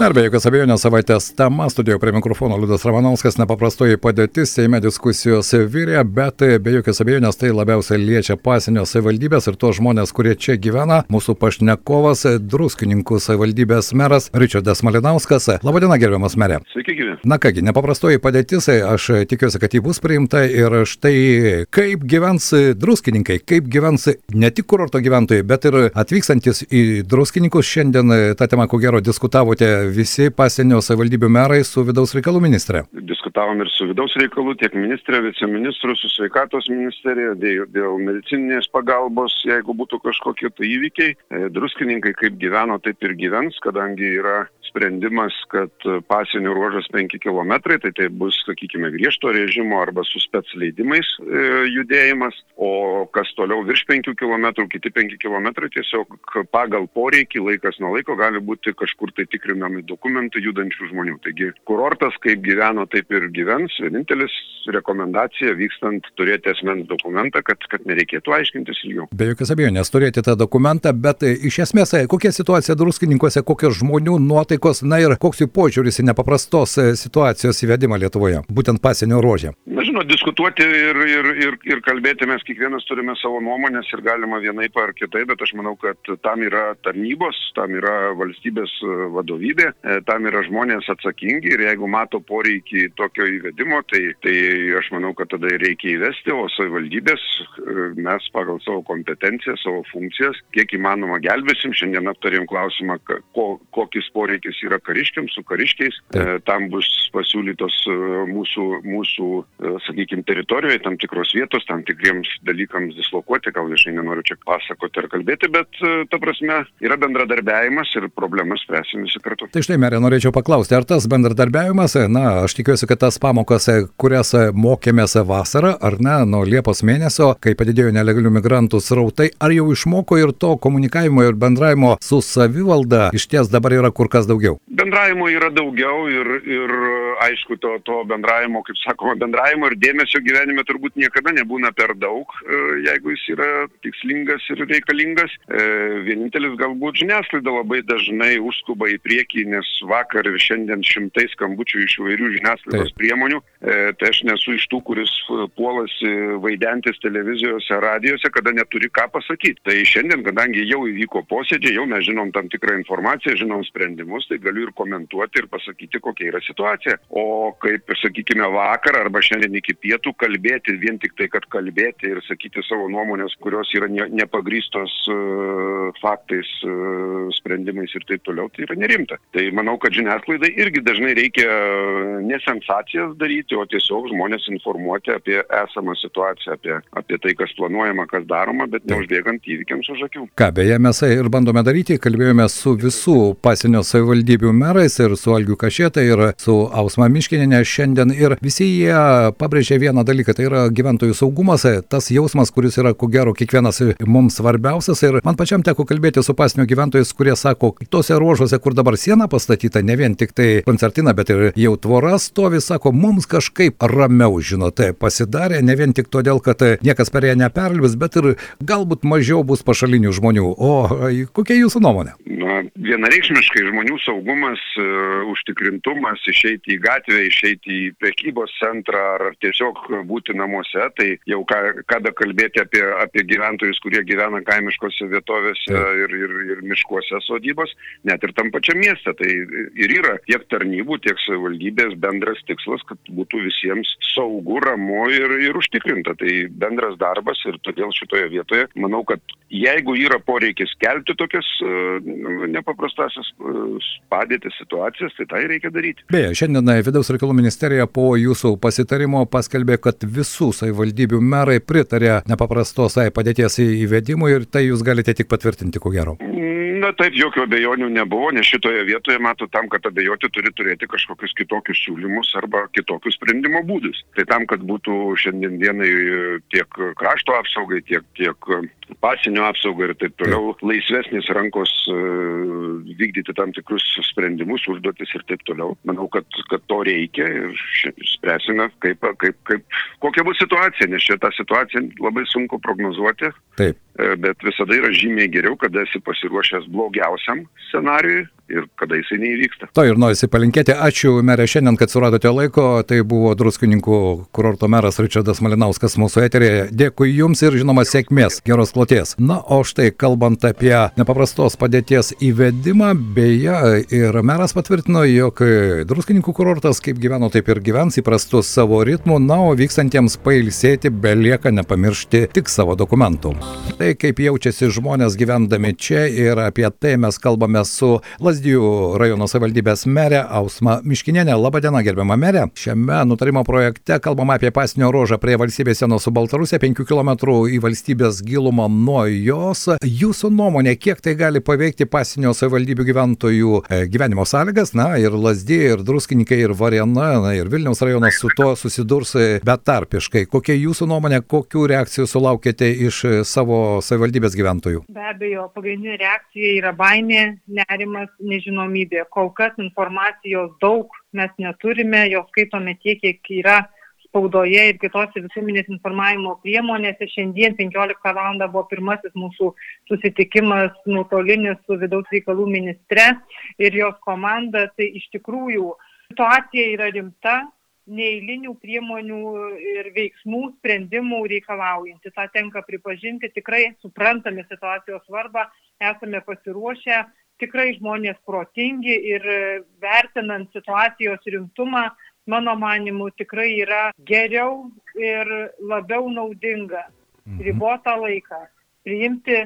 Na ir be jokios abejonės savaitės tema studijoje prie mikrofono Liudas Ramanauskas, nepaprastoji padėtis, Seime diskusijos vyrė, bet be jokios abejonės tai labiausiai liečia pasienio savivaldybės ir tos žmonės, kurie čia gyvena. Mūsų pašnekovas, druskininkų savivaldybės meras Richardas Malinauskas. Labadiena, gerbiamas merė. Sveiki, gyvi. Na kągi, nepaprastoji padėtis, aš tikiuosi, kad ji bus priimta ir štai kaip gyvens druskininkai, kaip gyvens ne tik kurorto gyventojai, bet ir atvykstantis į druskininkus. Šiandien tą temą, ko gero, diskutavote visi pasienio savivaldybių merai su vidaus reikalų ministre. Diskutavom ir su vidaus reikalų, tiek ministrė, viceministru, su sveikatos ministerija dėl, dėl medicininės pagalbos, jeigu būtų kažkokie tai įvykiai. E, druskininkai kaip gyveno, taip ir gyvens, kadangi yra sprendimas, kad pasienio ruožas 5 km, tai tai bus, sakykime, griežto režimo arba su spec leidimais e, judėjimas, o kas toliau virš 5 km, kiti 5 km tiesiog pagal poreikį laikas nuo laiko gali būti kažkur tai tikrinami dokumentai judančių žmonių. Taigi kurortas kaip gyveno, taip ir gyvens. Vienintelis rekomendacija vykstant turėti asmens dokumentą, kad, kad nereikėtų aiškintis ilgiau. Be jokios abejonės turėti tą dokumentą, bet e, iš esmės e, kokia situacija druskininkose, kokios žmonių nuotaikos, na ir koks jų požiūris į nepaprastos e, situacijos įvedimą Lietuvoje, būtent pasienio ruožė. Na, žinot, diskutuoti ir, ir, ir, ir kalbėti mes kiekvienas turime savo nuomonės ir galima vienaip ar kitaip, bet aš manau, kad tam yra tarnybos, tam yra valstybės vadovybė, tam yra žmonės atsakingi ir jeigu mato poreikį tokio įvedimo, tai, tai aš manau, kad tada reikia įvesti, o savivaldybės mes pagal savo kompetenciją, savo funkcijas, kiek įmanoma gelbėsim. Šiandien aptarėm klausimą, ko, kokis poreikis yra kariškiams, su kariškiais. E, tam bus pasiūlytos mūsų, mūsų sakykime, teritorijoje tam tikros vietos, tam tikriems dalykams dislokuoti, gal viešai nenoriu čia pasakoti ar kalbėti, bet ta prasme yra bendradarbiavimas ir problemas spręsim visi kartu. Tai štai, merė, norėčiau paklausti, ar tas bendradarbiavimas, na, aš tikiuosi, kad tas pamokas, kurias mokėmės vasarą, ar ne, nuo Liepos mėnesio, kai padidėjo nelegalių migrantų srautai, ar jau išmoko ir to komunikavimo ir bendravimo su savivalda iš ties dabar yra kur kas daugiau? Bendravimo yra daugiau ir, ir aišku, to, to bendravimo, kaip sakoma, bendravimo ir dėmesio gyvenime turbūt niekada nebūna per daug, jeigu jis yra tikslingas ir reikalingas. Vienintelis galbūt žiniasklaida labai dažnai užskuba į priekį, nes vakar ir šiandien šimtai skambučių iš įvairių žiniasklaidos Taip. priemonių. Tai aš nesu iš tų, kuris puolasi vaidentis televizijose, radijose, kada neturi ką pasakyti. Tai šiandien, kadangi jau įvyko posėdžiai, jau mes žinom tam tikrą informaciją, žinom sprendimus, tai galiu ir komentuoti ir pasakyti, kokia yra situacija. O kaip, sakykime, vakar arba šiandien iki pietų kalbėti vien tik tai, kad kalbėti ir sakyti savo nuomonės, kurios yra ne, nepagrystos uh, faktais, uh, sprendimais ir taip toliau, tai yra nerimta. Tai manau, kad žiniasklaidai irgi dažnai reikia ne sensacijas daryti, o tiesiog žmonės informuoti apie esamą situaciją, apie, apie tai, kas planuojama, kas daroma, bet neužbėgant įvykiams už akių. Ką beje, mes ir bandome daryti, kalbėjome su visų pasienio savivaldybių merais ir su Algiu Kašėta ir su Ausma Miškininė šiandien. Ir visi jie pabrėžė vieną dalyką, tai yra gyventojų saugumas, tas jausmas, kuris yra ko gero kiekvienas mums svarbiausias. Ir man pačiam teko kalbėti su pasienio gyventojais, kurie sako, tose ruožuose, kur dabar siena pastatyta, ne vien tik tai koncertina, bet ir jau tvora stovi, sako, mums kažkaip ramiau, žinote, pasidarė, ne vien tik todėl, kad niekas per ją neperlvis, bet ir galbūt mažiau bus pašalinių žmonių. O kokia jūsų nuomonė? Na, vienareikšmiškai žmonių saugumas, uh, užtikrintumas, išeiti į gatvę, išeiti į prekybos centrą ar tiesiog būti namuose, tai jau ką, kada kalbėti apie, apie gyventojus, kurie gyvena kaimiškose vietovėse ir, ir, ir miškuose sodybos, net ir tam pačiam mieste. Tai ir yra tiek tarnybų, tiek savivaldybės bendras tikslas, kad būtų visiems saugu, ramu ir, ir užtikrinta. Tai bendras darbas ir todėl šitoje vietoje manau, kad jeigu yra poreikis kelti tokias uh, nepaprastasias uh, padėtis, situacijas, tai tai reikia daryti. Beje, šiandien vidaus reikalų ministerija po jūsų pasitarimo paskelbė, kad visų savivaldybių merai pritarė nepaprastos padėties įvedimui ir tai jūs galite tik patvirtinti, ko gero. Na taip, jokių abejonių nebuvo, nes šitoje vietoje, matau, tam, kad abejoti turi turėti kažkokius kitokius siūlymus arba kitokius sprendimo būdus. Tai tam, kad būtų šiandien dienai tiek krašto apsaugai, tiek, tiek pasinio apsaugai ir taip toliau laisvesnės rankos e, vykdyti tam tikrus sprendimus, užduotis ir taip toliau. Manau, kad, kad to reikia ir spręsime, kaip, kaip, kaip, kokia bus situacija, nes šitą situaciją labai sunku prognozuoti. Taip. E, bet visada yra žymiai geriau, kada esi pasiruošęs blogiausiam scenariui ir kada jisai neįvyksta. To ir norisi palinkėti. Ačiū merė šiandien, kad suradote laiko. Tai buvo druskininkų kurorto meras Richardas Malinauskas mūsų eterėje. Dėkui Jums ir žinoma sėkmės, geros kloties. Na, o štai kalbant apie nepaprastos padėties įvedimą, beje, ir meras patvirtino, jog druskininkų kurortas kaip gyveno, taip ir gyvens įprastų savo ritmų, na, o vykstantiems pailsėti belieka nepamiršti tik savo dokumentų. Tai kaip jaučiasi žmonės gyvendami čia ir apie tai mes kalbame su Lasdijų rajono savivaldybės merė Ausma Miškinėnė. Labadiena, gerbiama merė. Šiame nutarimo projekte kalbama apie pasinio ruožą prie valstybės sienos su Baltarusija, 5 km į valstybės gilumą nuo jos. Jūsų nuomonė, kiek tai gali paveikti pasinio savivaldybių gyventojų e, gyvenimo sąlygas? Na ir Lasdijai, ir Druskininkai, ir Varėna, na, ir Vilniaus rajonas su to susidurs betarpiškai. Kokia jūsų nuomonė, kokių reakcijų sulaukėte iš savo savivaldybės gyventojų? Be abejo, pagrindinė reakcija yra baimė, nerimas, nežinomybė. Kol kas informacijos daug mes neturime, jos skaitome tiek, kiek yra spaudoje ir kitose visuomenės informavimo priemonėse. Šiandien 15 val. buvo pirmasis mūsų susitikimas nuotolinis su vidaus reikalų ministre ir jos komanda. Tai iš tikrųjų situacija yra rimta, neįlinių priemonių ir veiksmų, sprendimų reikalaujanti. Ta tenka pripažinti, tikrai suprantame situacijos svarbą, esame pasiruošę, tikrai žmonės protingi ir vertinant situacijos rimtumą, mano manimu, tikrai yra geriau ir labiau naudinga mhm. ribotą laiką priimti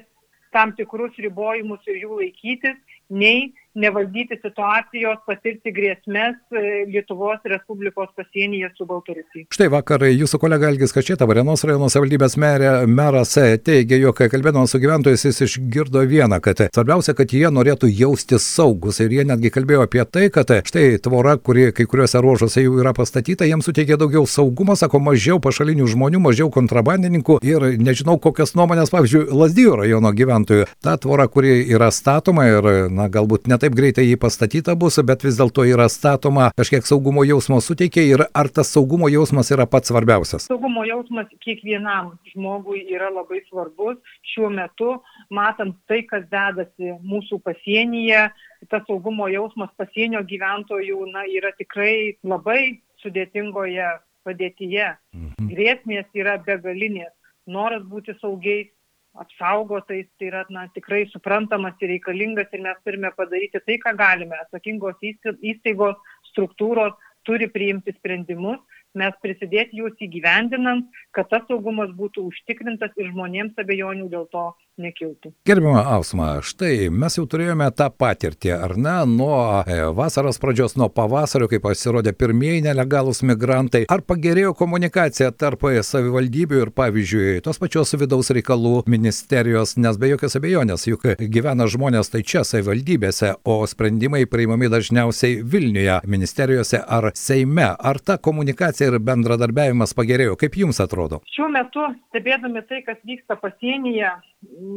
tam tikrus ribojimus ir jų laikytis, nei nevaldyti situacijos, patirti grėsmės e, Lietuvos Respublikos pasienyje su Baltarusija. Štai vakar jūsų kolega Elgis Kačeta, Varenos rajono savivaldybės merė, meras teigia, jog kalbėdamas su gyventojais jis išgirdo vieną, kad svarbiausia, kad jie norėtų jaustis saugus ir jie netgi kalbėjo apie tai, kad štai tvora, kuri kai kuriuose ruožuose jau yra pastatyta, jiems suteikia daugiau saugumo, sako, mažiau pašalinių žmonių, mažiau kontrabandininkų ir nežinau kokias nuomonės, pavyzdžiui, Lasdijų rajono gyventojų. Ta tvora, kuri yra statoma ir, na, galbūt net taip greitai jį pastatyta bus, bet vis dėlto yra statoma, kažkiek saugumo jausmo suteikia ir ar tas saugumo jausmas yra pats svarbiausias? Saugumo jausmas kiekvienam žmogui yra labai svarbus. Šiuo metu, matant tai, kas dedasi mūsų pasienyje, tas saugumo jausmas pasienio gyventojų na, yra tikrai labai sudėtingoje padėtyje. Mhm. Grėsmės yra begalinės. Noras būti saugiais apsaugotais, tai yra na, tikrai suprantamas ir reikalingas ir mes turime padaryti tai, ką galime. Atsakingos įstaigos, struktūros turi priimti sprendimus, mes prisidėti juos įgyvendinant, kad tas saugumas būtų užtikrintas ir žmonėms abejonių dėl to nekiltų. Gerbima Ausma, štai mes jau turėjome tą patirtį, ar ne, nuo e, vasaros pradžios, nuo pavasario, kai pasirodė pirmieji nelegalūs migrantai. Ar pagerėjo komunikacija tarp savivaldybių ir, pavyzdžiui, tos pačios vidaus reikalų ministerijos, nes be jokios abejonės, juk gyvena žmonės tai čia savivaldybėse, o sprendimai priimami dažniausiai Vilniuje, ministerijose ar Seime. Ar ta komunikacija ir bendradarbiavimas pagerėjo? Kaip jums atrodo? Šiuo metu, stebėdami tai, kas vyksta pasienyje,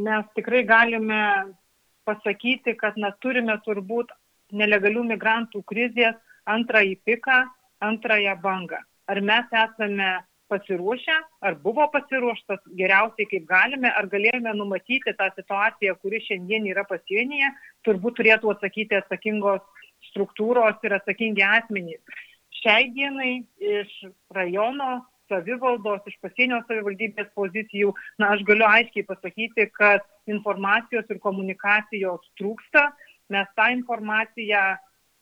mes tikrai galime pasakyti, kad na, turime turbūt nelegalių migrantų krizės antrąjį piką, antrąją bangą. Ar mes esame pasiruošę, ar buvo pasiruoštas geriausiai kaip galime, ar galėjome numatyti tą situaciją, kuri šiandien yra pasienyje, turbūt turėtų atsakyti atsakingos struktūros ir atsakingi asmenys. Šiai dienai iš rajono savivaldos, iš pasienio savivaldybės pozicijų, na, aš galiu aiškiai pasakyti, kad informacijos ir komunikacijos trūksta. Mes tą informaciją,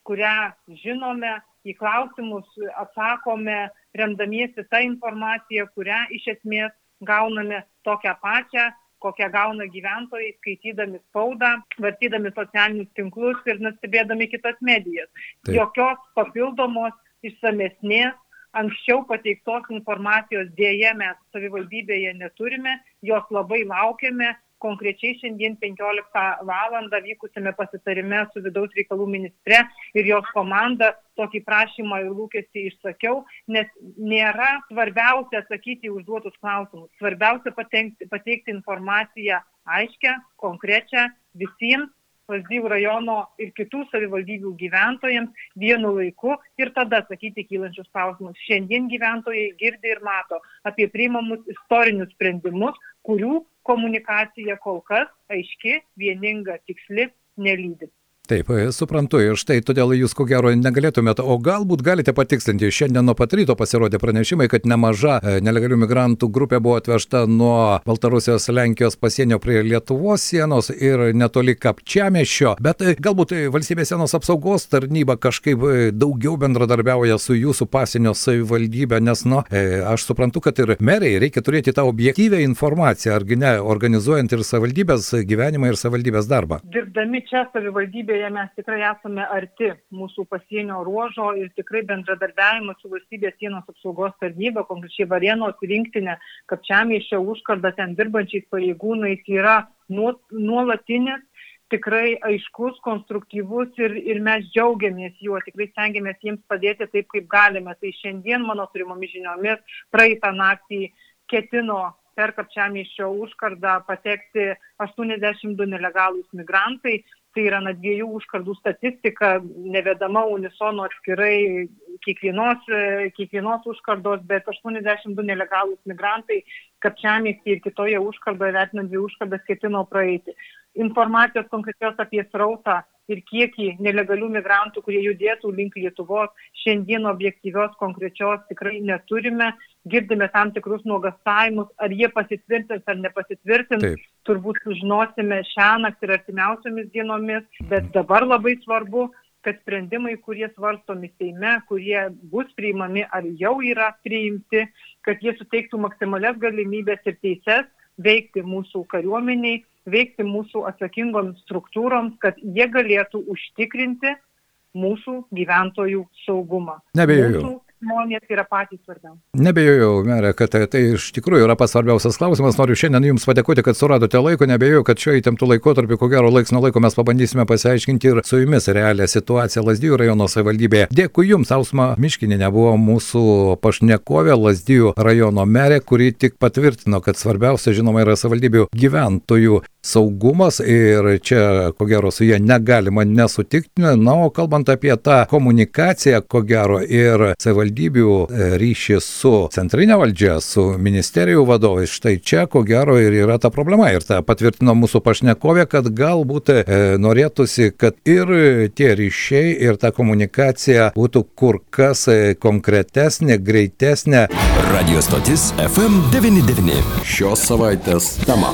kurią žinome, į klausimus atsakome, remdamiesi tą informaciją, kurią iš esmės gauname tokią pačią, kokią gauna gyventojai, skaitydami spaudą, vartydami socialinius tinklus ir nustebėdami kitas medijas. Taip. Jokios papildomos išsamesnės anksčiau pateiktos informacijos dėje mes savivaldybėje neturime, jos labai laukiame konkrečiai šiandien 15 val. vykusime pasitarime su vidaus reikalų ministre ir jos komanda tokį prašymą ir lūkestį išsakiau, nes nėra svarbiausia atsakyti užduotus klausimus. Svarbiausia pateikti, pateikti informaciją aiškę, konkrečią visiems Lazdijų rajono ir kitų savivaldybių gyventojams vienu laiku ir tada atsakyti kylančius klausimus. Šiandien gyventojai girdi ir mato apie priimamus istorinius sprendimus, kurių komunikacija kol kas aiški, vieninga, tiksli, nelydi. Taip, e, suprantu ir štai todėl jūs ko gero negalėtumėte, o galbūt galite patikslinti, šiandien nuo pat ryto pasirodė pranešimai, kad nemaža e, nelegalių migrantų grupė buvo atvežta nuo Baltarusijos Lenkijos pasienio prie Lietuvos sienos ir netoli Kapčiamešio, bet e, galbūt valstybės sienos apsaugos tarnyba kažkaip daugiau bendradarbiauja su jūsų pasienio savivaldybė, nes, nu, aš suprantu, kad ir meriai reikia turėti tą objektyvę informaciją, argi ne, organizuojant ir savivaldybės gyvenimą ir savivaldybės darbą. Dirbdami čia savivaldybė valstybėje mes tikrai esame arti mūsų pasienio ruožo ir tikrai bendradarbiavimas su valstybės sienos apsaugos tarnyba, konkrečiai Varienos rinktinė, Kapčiamėšio užkarda ten dirbančiais pareigūnais yra nuolatinis tikrai aiškus, konstruktyvus ir, ir mes džiaugiamės juo, tikrai stengiamės jiems padėti taip, kaip galime. Tai šiandien mano turimomis žiniomis praeitą naktį ketino per Kapčiamėšio užkardą patekti 82 nelegalūs migrantai tai yra na dviejų užkardų statistika, nevedama unisono atskirai kiekvienos, kiekvienos užkardos, bet 82 nelegalūs migrantai Kapčiamėsi ir kitoje užkardoje vertinant dvi užkardas ketino praeiti. Informacijos konkrečios apie srautą ir kiekį nelegalių migrantų, kurie judėtų link Lietuvos, šiandien objektyvios konkrečios tikrai neturime, girdime tam tikrus nuogastavimus, ar jie pasitvirtins ar nepasitvirtins, Taip. turbūt sužinosime šią naktį ir artimiausiomis dienomis, bet dabar labai svarbu, kad sprendimai, kurie svarstomi Seime, kurie bus priimami ar jau yra priimti, kad jie suteiktų maksimalias galimybės ir teises veikti mūsų kariuomeniai, veikti mūsų atsakingoms struktūroms, kad jie galėtų užtikrinti mūsų gyventojų saugumą. Nebejoju. Žmonės yra patys svarbiausi. Nebejojau, merė, kad tai, tai iš tikrųjų yra pats svarbiausias klausimas. Noriu šiandien Jums padėkoti, kad suradote laiko. Nebejojau, kad šio įtemptų laikotarpį, ko gero laiks nuo laiko mes pabandysime pasiaiškinti ir su Jumis realią situaciją Lasdijų rajono savivaldybėje. Dėkui Jums, Ausma Miškininė buvo mūsų pašnekovė Lasdijų rajono merė, kuri tik patvirtino, kad svarbiausia, žinoma, yra savivaldybių gyventojų saugumas ir čia, ko gero, su jie negalima nesutikti. Na, o kalbant apie tą komunikaciją, ko gero, ir savivaldybių e, ryšį su centrinė valdžia, su ministerijų vadovais, štai čia, ko gero, ir yra ta problema. Ir tą patvirtino mūsų pašnekovė, kad galbūt e, norėtųsi, kad ir tie ryšiai, ir ta komunikacija būtų kur kas e, konkretesnė, greitesnė. Radio stotis FM99. Šios savaitės tema.